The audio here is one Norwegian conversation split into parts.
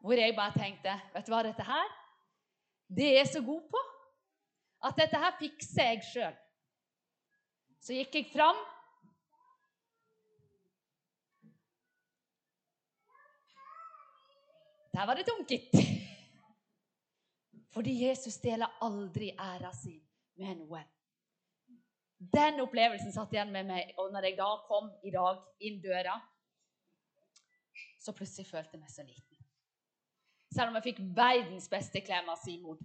hvor jeg bare tenkte Vet du hva dette her Det er jeg så god på at dette her fikser jeg sjøl. Så gikk jeg fram. Der var det gitt. Fordi Jesus deler aldri æra si med noen. Den opplevelsen satt igjen med meg. Og når jeg da kom i dag inn døra, så plutselig følte jeg meg så liten. Selv om jeg fikk verdens beste klem av Simon.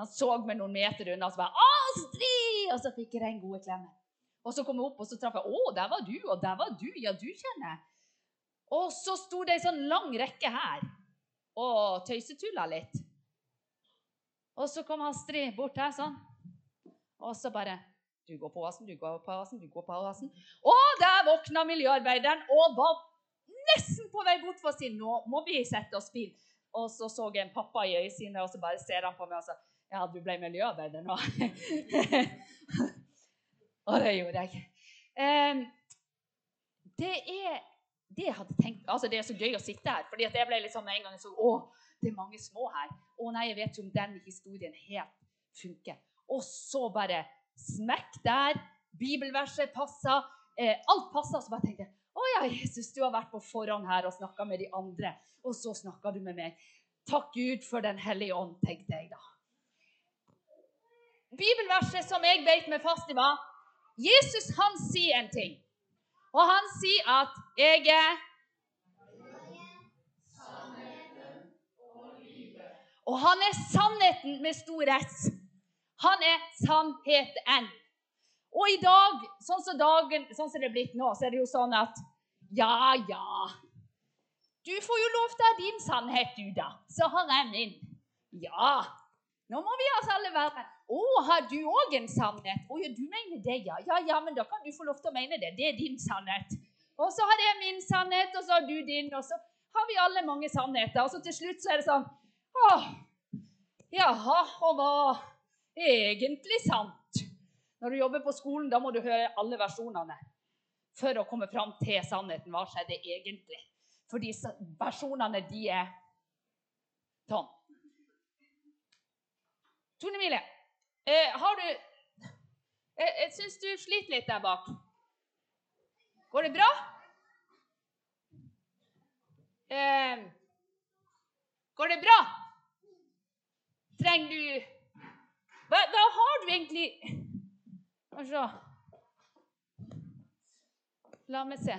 Han så meg noen meter unna og så bare 'Astrid!' Og så fikk jeg den gode klemmen. Og så kom jeg opp, og så traff jeg 'Å, der var du, og der var du. Ja, du kjenner.' Og så sto det ei sånn lang rekke her og tøysetulla litt. Og så kom Astrid bort her sånn, og så bare du går på oasen, du går på oasen, du går på oasen. Og der våkna miljøarbeideren og var nesten på vei bort for å si nå må vi sette oss fint. Og så så jeg en pappa i øyet og så bare ser han på meg og sa ja, du ble miljøarbeider nå. og det gjorde jeg. Um, det er det jeg hadde tenkt, altså det er så gøy å sitte her. fordi jeg ble sånn en gang sånn å, det er mange små her. Å nei, jeg vet ikke om den historien helt funker. Og så bare smekk der. Bibelverset passa. Eh, alt passa. Så bare tenkte jeg ja, Jesus, du har vært på forhånd her og snakka med de andre. Og så snakka du med meg. Takk Gud for Den hellige ånd, tenkte jeg da. Bibelverset som jeg beit meg fast i, var Jesus han sier en ting. Og han sier at 'jeg er Og han er sannheten med stor S. Han er sannheten. Og i dag, sånn som, dagen, sånn som det er blitt nå, så er det jo sånn at Ja, ja. Du får jo lov til å ha din sannhet, du, da. Så har jeg min. Ja. Nå må vi altså alle være Å, har du òg en sannhet? Å ja, du mener det, ja. Ja, ja, men da kan du få lov til å mene det. Det er din sannhet. Og så har jeg min sannhet, og så har du din, og så har vi alle mange sannheter. Og så til slutt så er det sånn Å, jaha, og hva egentlig sant? Når du jobber på skolen, da må du høre alle versjonene for å komme fram til sannheten. Hva skjedde egentlig? For de versjonene, de er sånn. Tone Emilie, eh, har du Jeg, jeg syns du sliter litt der bak. Går det bra? Eh, går det bra? Trenger du hva, hva har du egentlig Skal vi se La meg se.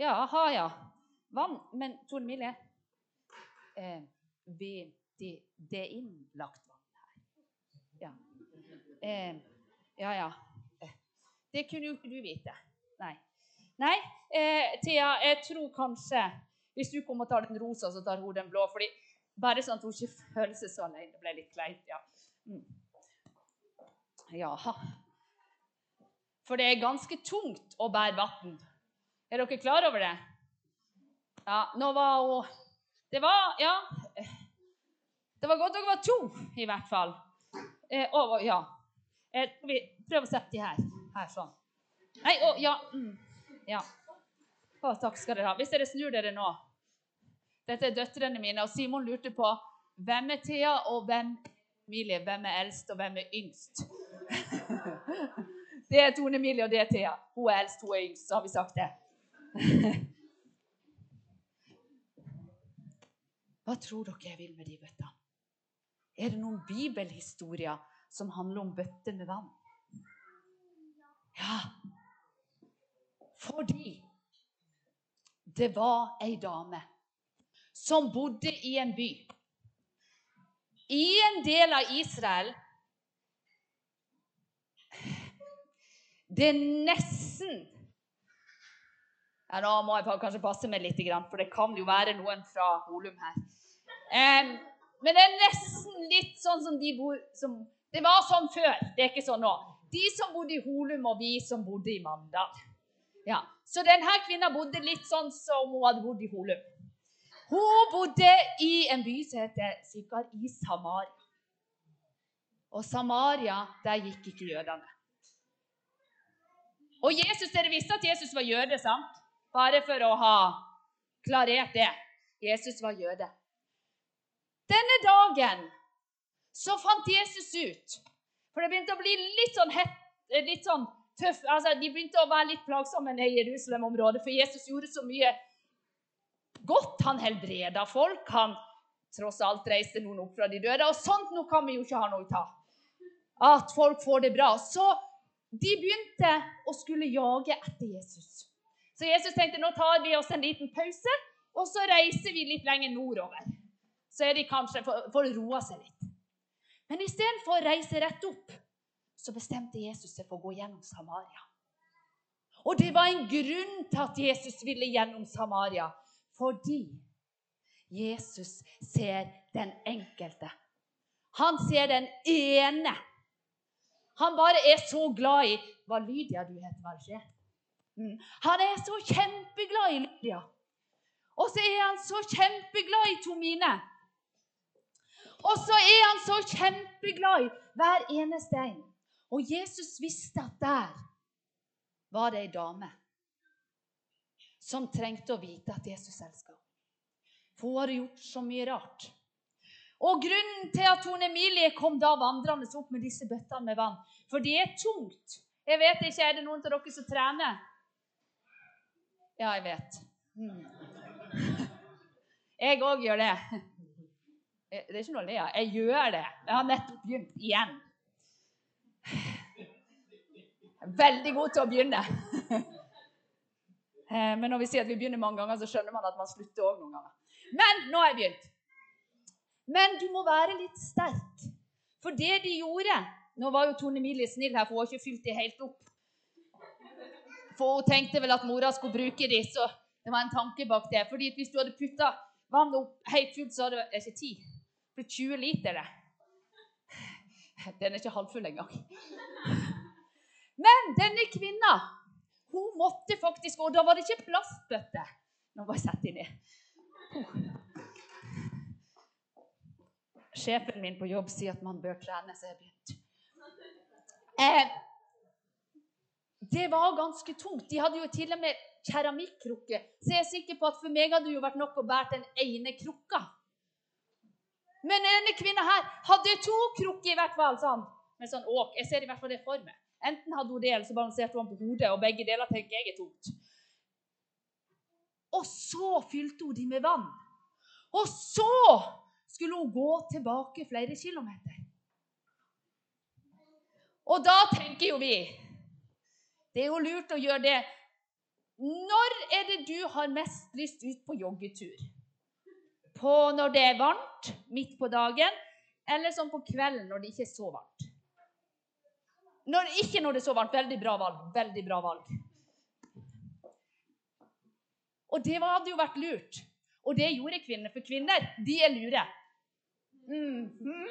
Ja, aha, ja. Vann. Men Tone Mille eh, vi, de, Det er innlagt vann her. Ja. Eh, ja, ja. Det kunne jo ikke du vite. Nei. Nei, eh, Thea, jeg tror kanskje Hvis du kommer og tar den rosa, så tar hun den blå. fordi Bare sånn at hun ikke føler seg så alene. Det ble litt kleint. ja. Mm. Jaha. For det er ganske tungt å bære vann. Er dere klar over det? Ja, nå var hun Det var Ja. Det var godt dere var to, i hvert fall. Eh, og, ja. Eh, vi prøver å sette de her. Her, sånn. Nei, å, ja. Mm, ja. Å, takk skal dere ha. Hvis dere snur dere nå Dette er døtrene mine, og Simon lurte på hvem er Thea, og hvem Emilie. Hvem er eldst, og hvem er yngst? det er Tone Emilie, og det er Thea. Hun er eldst, hun er yngst. Så har vi sagt det. Hva tror dere jeg vil med de bøttene? Er det noen bibelhistorier som handler om bøtter med vann? Ja. Fordi det var ei dame som bodde i en by. I en del av Israel Det er nesten ja, Nå må jeg kanskje passe meg litt, for det kan jo være noen fra Holum her. Men det er nesten litt sånn som de bor som, Det var sånn før. Det er ikke sånn nå. De som bodde i Holum, og vi som bodde i Mandal. Ja. Så denne kvinna bodde litt sånn som hun hadde bodd i Holum. Hun bodde i en by som heter sikkert i Samaria. Og Samaria, der gikk ikke jødene. Og Jesus, Dere visste at Jesus var jøde, sant? Bare for å ha klarert det. Jesus var jøde. Denne dagen så fant Jesus ut For det begynte å bli litt sånn, het, litt sånn tøff altså De begynte å være litt plagsomme i Jerusalem-området, for Jesus gjorde så mye godt. Han helbreda folk. Han tross alt reiste noen opp fra de døde. Og sånt nå kan vi jo ikke ha noe av. At folk får det bra. Så de begynte å skulle jage etter Jesus. Så Jesus tenkte nå tar vi oss en liten pause, og så reiser vi litt lenger nordover. Så er de kanskje for, å roe seg litt. Men istedenfor å reise rett opp, så bestemte Jesus seg for å gå gjennom Samaria. Og det var en grunn til at Jesus ville gjennom Samaria. Fordi Jesus ser den enkelte. Han ser den ene. Han bare er så glad i Hva Lydia du heter, var det ikke? Mm. Han er så kjempeglad i Lydia. Og så er han så kjempeglad i Tomine. Og så er han så kjempeglad i hver eneste en. Og Jesus visste at der var det ei dame som trengte å vite at Jesus elska henne. For hun hadde gjort så mye rart. Og grunnen til at Tone Emilie kom da vandrende opp med disse bøttene med vann For det er tungt. Jeg vet ikke, Er det noen av dere som trener? Ja, jeg vet. Hmm. Jeg òg gjør det. Det er ikke noe å le av. Jeg gjør det. Jeg har nettopp begynt igjen. Veldig god til å begynne. Eh, men når vi sier at vi begynner mange ganger, så skjønner man at man slutter òg noen ganger. Men nå har jeg begynt. Men du må være litt sterk. For det de gjorde Nå var jo Tone Emilie snill her, for hun har ikke fylt de helt opp. For hun tenkte vel at mora skulle bruke de, så det var en tanke bak det. Fordi hvis du hadde putta vann opp helt fullt, så hadde det ikke tid. For 20 liter, det. Den er ikke halvfull engang. Men denne kvinna hun måtte faktisk Og da var det ikke plastbøtte. Nå må jeg sette de ned. Sjefen min på jobb sier at man bør trene, så jeg begynte. Eh, det var ganske tungt. De hadde jo til og med keramikkrukke. Så jeg er sikker på at for meg hadde det jo vært nok å bære den ene krukka. Men denne kvinna her hadde to krukker i hvert fall. sånn, med sånn åk. Jeg ser i hvert fall det for meg. Enten hadde hun det, eller så balanserte hun på hodet. Og begge deler tenker jeg er tungt. Og så fylte hun de med vann. Og så skulle hun gå tilbake flere kilometer. Og da tenker jo vi Det er jo lurt å gjøre det. Når er det du har mest lyst ut på joggetur? På når det er varmt midt på dagen, eller sånn på kvelden når det ikke er så varmt? Når, ikke når det er så varmt. Veldig bra valg. Veldig bra valg. Og det hadde jo vært lurt. Og det gjorde kvinner, for kvinner, de er lure. Mm -hmm.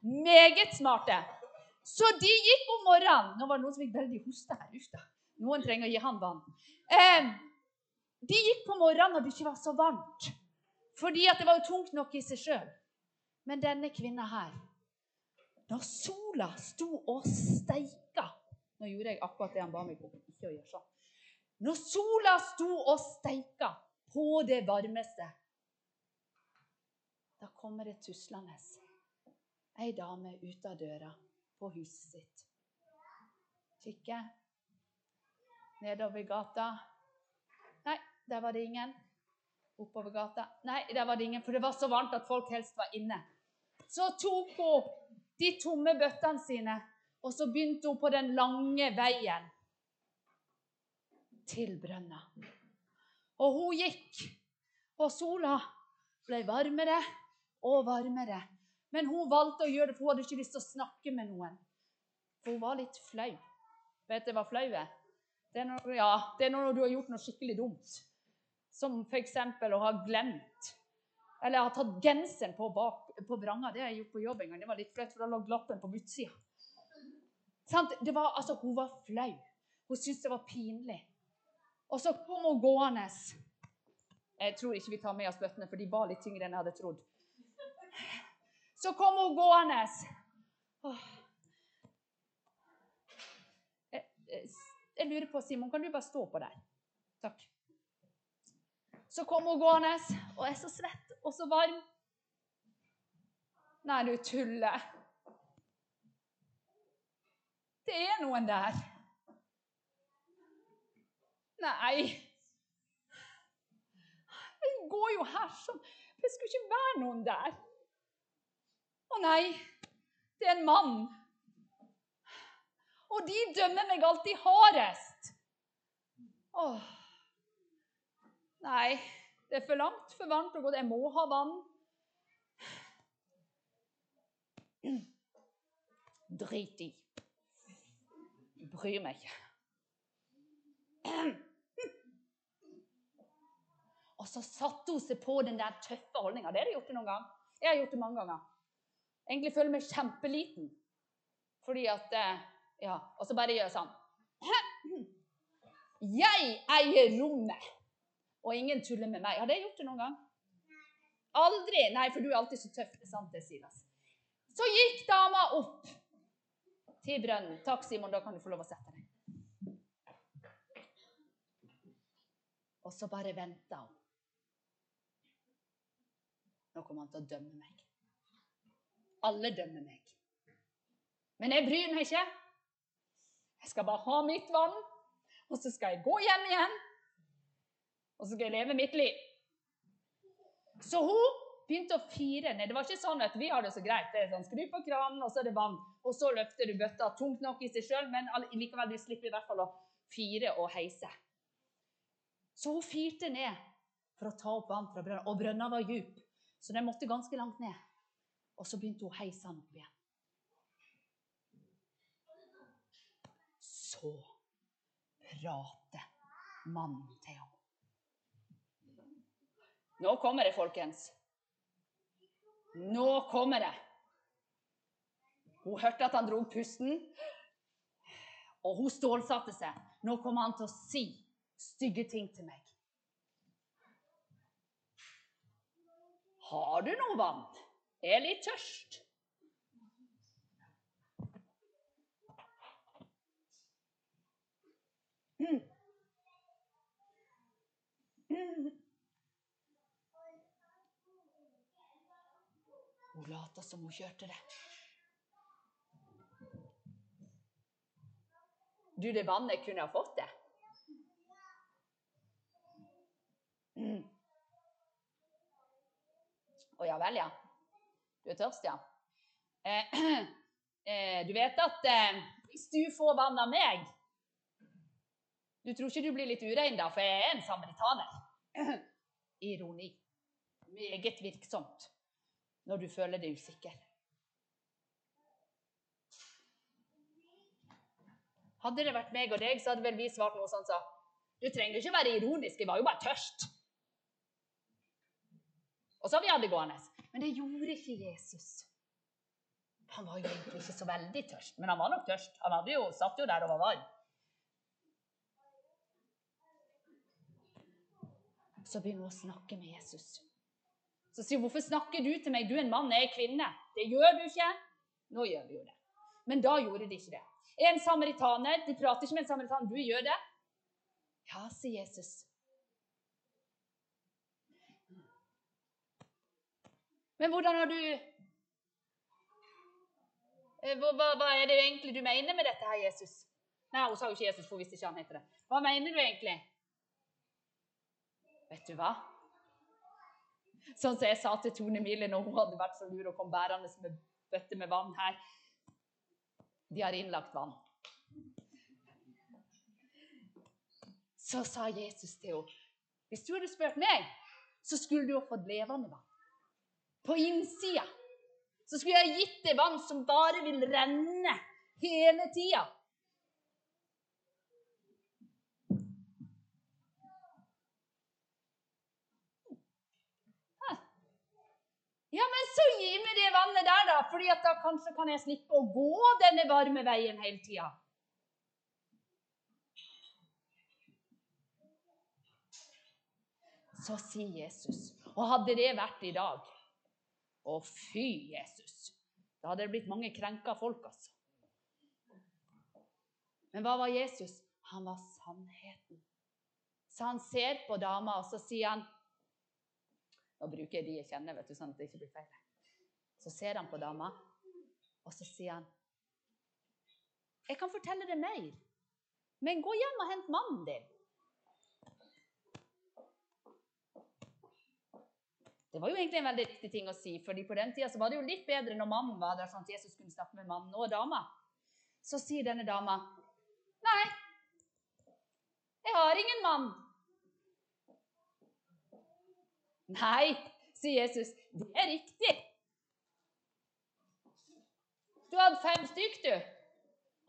Meget smarte. Så de gikk om morgenen Nå var det noen som fikk veldig hoste her. Da. Noen trenger å gi han vann. Eh, de gikk på morgenen når det ikke var så varmt. Fordi at det var jo tungt nok i seg sjøl. Men denne kvinna her når sola sto og steika Nå gjorde jeg akkurat det han ba meg om ikke å gjøre sånn. Når sola sto og steika på det varmeste, da kommer det tuslende ei dame ut av døra på huset sitt. Kikker nedover gata. Nei, der var det ingen. Oppover gata. Nei, der var det ingen, for det var så varmt at folk helst var inne. Så tok hun de tomme bøttene sine, og så begynte hun på den lange veien til brønna. Og hun gikk, og sola ble varmere og varmere. Men hun valgte å gjøre det, for hun hadde ikke lyst til å snakke med noen. For hun var litt flau. Vet du hva flau er? Det er, når, ja, det er når du har gjort noe skikkelig dumt. Som f.eks. å ha glemt eller ha tatt genseren på, bak, på vranga. Det har jeg gjort på jobb en gang. Det var litt flaut, for da lå lappen på utsida. Var, altså, hun var flau. Hun syntes det var pinlig. Og så kom hun gående. Jeg tror ikke vi tar med oss bøttene, for de var litt tyngre enn jeg hadde trodd. Så kom hun gående. Jeg, lurer på, Simon, kan du bare stå på der? Takk. Så kom hun gående og er så svett og så varm. Nei, du tuller. Det er noen der. Nei. Det går jo her sånn. Det skulle ikke være noen der. Å nei, det er en mann. Og de dømmer meg alltid hardest. Åh. Nei, det er for langt, for varmt å gå. Jeg må ha vann. Drit i. Bryr meg ikke. Og så satte hun seg på den der tøffe holdninga. Det har jeg gjort noen gang. Jeg har gjort det mange ganger. Egentlig føler meg kjempeliten. Fordi at eh, Ja, og så bare gjør jeg sånn. Jeg eier rommet, og ingen tuller med meg. Har jeg gjort det noen gang? Aldri. Nei, for du er alltid så tøff. Det er sant, det, Silas. Så gikk dama opp til brønnen. Takk, Simon. Da kan du få lov å sette deg. Og så bare venta hun. Nå kommer han til å dømme meg. Alle dømmer meg. Men jeg bryr meg ikke. Jeg skal bare ha mitt vann, og så skal jeg gå hjem igjen. Og så skal jeg leve mitt liv. Så hun begynte å fire ned. Det var ikke sånn at vi har det så greit. Det er sånn, Skru på kranen, og så er det vann. Og så løfter du bøtta tungt nok i seg sjøl, men likevel du slipper i hvert fall å fire og heise. Så hun firte ned for å ta opp vann fra brønnen. Og brønnen var djup, så den måtte ganske langt ned. Og så begynte hun å heise han opp igjen. Så prater mannen til henne. Nå kommer det, folkens. Nå kommer det. Hun hørte at han dro pusten, og hun stålsatte seg. Nå kommer han til å si stygge ting til meg. Har du noe vann? Jeg er litt tørst. Hun lata som hun kjørte det. Du, det vannet kunne ha fått det. Mm. Å ja vel, ja. Du er tørst, ja. Eh, eh, du vet at eh, hvis du får vann av meg Du tror ikke du blir litt urein da, for jeg er en samaritaner. Ironi. Meget virksomt når du føler deg usikker. Hadde det vært meg og deg, så hadde vel vi svart noe sånt som Du trenger ikke være ironisk, jeg var jo bare tørst. Og så har vi hatt det gående. Men det gjorde ikke Jesus. Han var jo egentlig ikke så veldig tørst, men han var nok tørst. Han hadde jo, satt jo der og var varm. Så begynner hun å snakke med Jesus. Så sier hun, 'Hvorfor snakker du til meg? Du er en mann, jeg er kvinne.' 'Det gjør du ikke.' Nå gjør vi jo det. Men da gjorde de ikke det. En samaritaner, De prater ikke med en samaritaner. 'Du gjør det?' Ja, sier Jesus. Men hvordan har du eh, hva, hva, er det egentlig du mener med dette her, Jesus? Nei, Hun sa jo ikke Jesus, for hun visste ikke han heter det. Hva mener du egentlig? Vet du hva? Sånn som jeg sa til Tone Mille når hun hadde vært så lur og kom bærende med bøtte med vann her. De har innlagt vann. Så sa Jesus til henne hvis du hadde spurt meg, så skulle du ha fått levende vann. På innsida. Så skulle jeg gitt deg vann som bare vil renne hele tida. Ja, men så gi meg det vannet der, da, fordi da kanskje kan jeg slippe å gå denne varme veien hele tida. Så sier Jesus, og hadde det vært i dag Å, fy, Jesus! Da hadde det blitt mange krenka folk, altså. Men hva var Jesus? Han var sannheten. Så han ser på dama, og så sier han, Nå bruker jeg de jeg kjenner, vet du, sånn at det ikke blir feil. Så ser han på dama, og så sier han Jeg kan fortelle deg mer, men gå hjem og hent mannen din. Det var jo egentlig en veldig riktig ting å si, fordi på den tida var det jo litt bedre når mannen var der, sånn at Jesus kunne snakke med mannen og dama. Så sier denne dama, 'Nei, jeg har ingen mann.' Nei, sier Jesus, det er riktig. Du hadde fem stykk, du.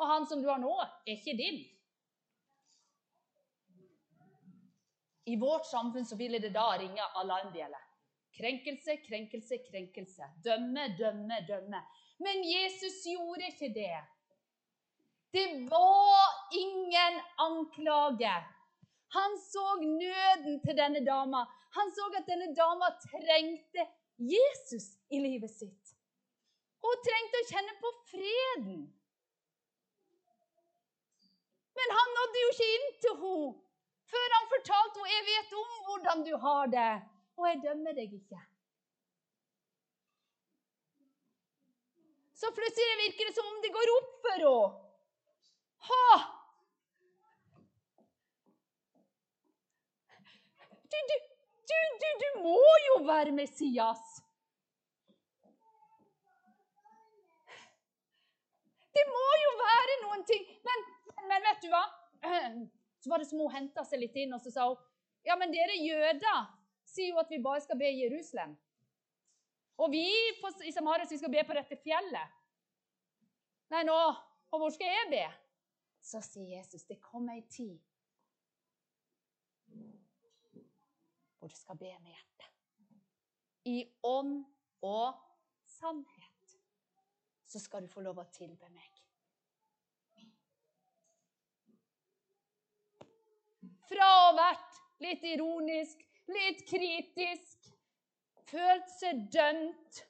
Og han som du har nå, er ikke din. I vårt samfunn så ville det da ringe alarmbjelle. Krenkelse, krenkelse, krenkelse. Dømme, dømme, dømme. Men Jesus gjorde ikke det. Det var ingen anklage. Han så nøden til denne dama. Han så at denne dama trengte Jesus i livet sitt. Hun trengte å kjenne på freden. Men han nådde jo ikke inn til henne før han fortalte henne jeg vet om hvordan du har det, og jeg dømmer deg ikke. Så plutselig virker det som om det går opp for henne. Ha! Du, du, du, du, du må jo være Messias. Det må jo være noen ting. Men, men vet du hva? Så var det som hun henta seg litt inn og så sa hun, ja, men dere jøder sier jo at vi bare skal be i Jerusalem. Og vi på, i Samaria vi skal be på dette fjellet. Nei, nå Og hvor skal jeg be? Så sier Jesus, det kommer ei tid hvor du skal be med hjertet. I ånd og sannhet. Så skal du få lov å tilbe meg. Fra å ha vært litt ironisk, litt kritisk, følt seg dømt,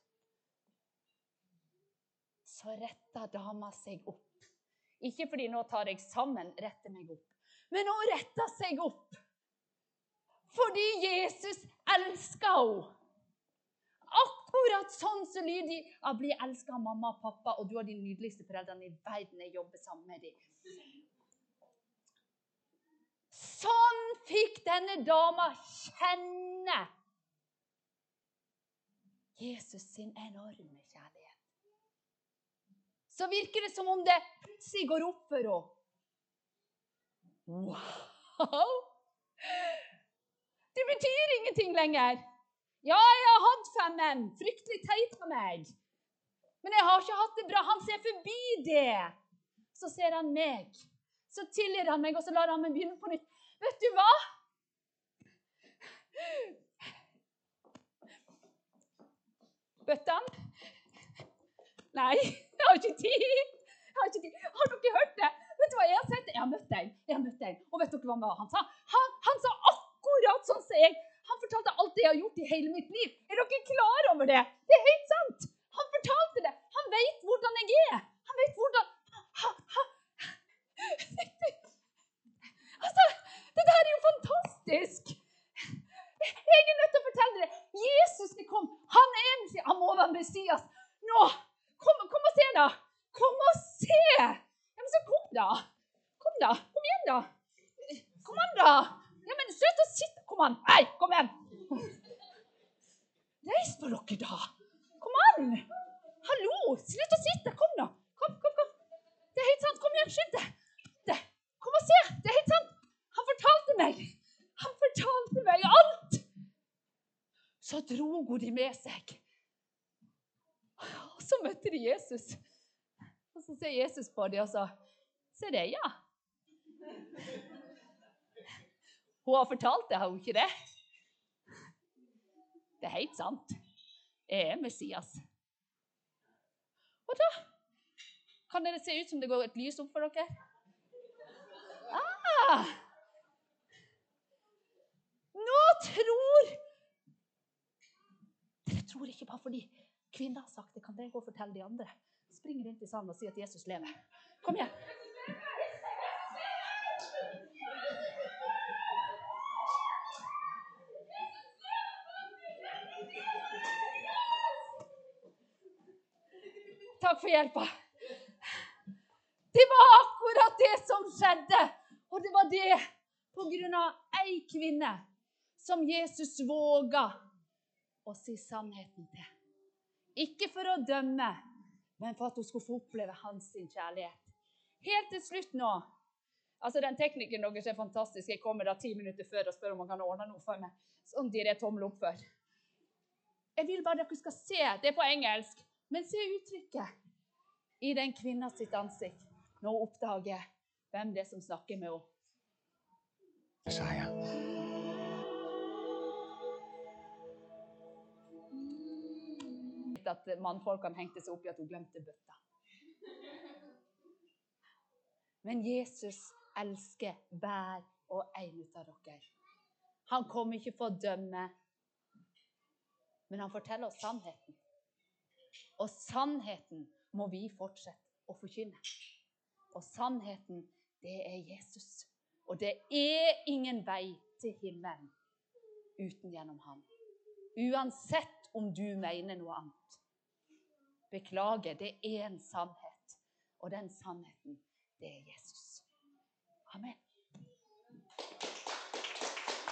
så retta dama seg opp. Ikke fordi nå tar jeg sammen, retter meg opp. Men hun retta seg opp fordi Jesus elska henne. Akkurat sånn som så lydig av bli elska av mamma og pappa, og du har de nydeligste foreldrene i verden. Jeg jobber sammen med dem. Sånn fikk denne dama kjenne Jesus sin enorme kjærlighet. Så virker det som om det plutselig går opp for henne. Wow! Det betyr ingenting lenger. Ja, jeg har hatt fem menn. Fryktelig teit av meg. Men jeg har ikke hatt det bra. Han ser forbi det. Så ser han meg. Så tilgir han meg, og så lar han meg begynne på nytt. Vet du hva? Bøttan? Nei, jeg har ikke tid. Jeg har, ikke tid. har dere hørt det? Vet du hva Jeg har sett? Jeg har møtt deg. Jeg har møtt deg. Og vet dere hva han sa? Han, han sa akkurat sånn som jeg. Han fortalte alt det jeg har gjort i hele mitt liv. Er dere klar over det? Det er helt sant. Han fortalte det. Han vet hvordan jeg er. Han vet hvordan ha, ha. Altså, det der er jo fantastisk. Jeg er nødt til å fortelle det. Jesus det kom. Han er Messias. Han må være Messias. Nå! Kom, kom og se, da. Kom og se! Ja, men så kom, da. Kom, da. Kom igjen, da. Kom an, da. Ja, men slutt å sitte Kom an. Nei, kom igjen. Reis på dere, da. Kom an. Hallo. Slutt å sitte. Kom, da. Kom, kom, kom. Det er helt sant. Kom igjen, skynd deg. Se. Det er helt sant. Han fortalte meg. Han fortalte meg alt. Så dro hun de med seg. Og så møtte de Jesus. Og så ser Jesus på dem og sa, 'Se det, ja.' Hun har fortalt det, har hun ikke det? Det er helt sant. Jeg er Messias. Og da kan det se ut som det går et lys opp for dere. Nå tror Dere tror ikke bare fordi kvinner har sagt det, kan dere gå og fortelle de andre. Spring rundt i salen og si at Jesus lever. Kom igjen. Takk for hjelpa. Det var akkurat det som skjedde og det var det på grunn av ei kvinne som Jesus våga å si sannheten til. Ikke for å dømme, men for at hun skulle få oppleve hans kjærlighet. Helt til slutt nå altså Den teknikeren deres er fantastisk. Jeg kommer da ti minutter før og spør om han kan ordne noe for meg. Sånn gir jeg tommel opp for. Jeg vil bare dere skal se. Det er på engelsk. Men se uttrykket i den kvinna ansikt når hun oppdager hvem det er som snakker med henne. Messiah. at mannfolkene hengte seg opp i at hun glemte bøtta. Men Jesus elsker hver og en av dere. Han kommer ikke for å dømme, men han forteller oss sannheten. Og sannheten må vi fortsette å forkynne. Og sannheten, det er Jesus. Og det er ingen vei til himmelen uten gjennom ham. Uansett om du mener noe annet. Beklager, det er en sannhet. Og den sannheten, det er Jesus. Amen.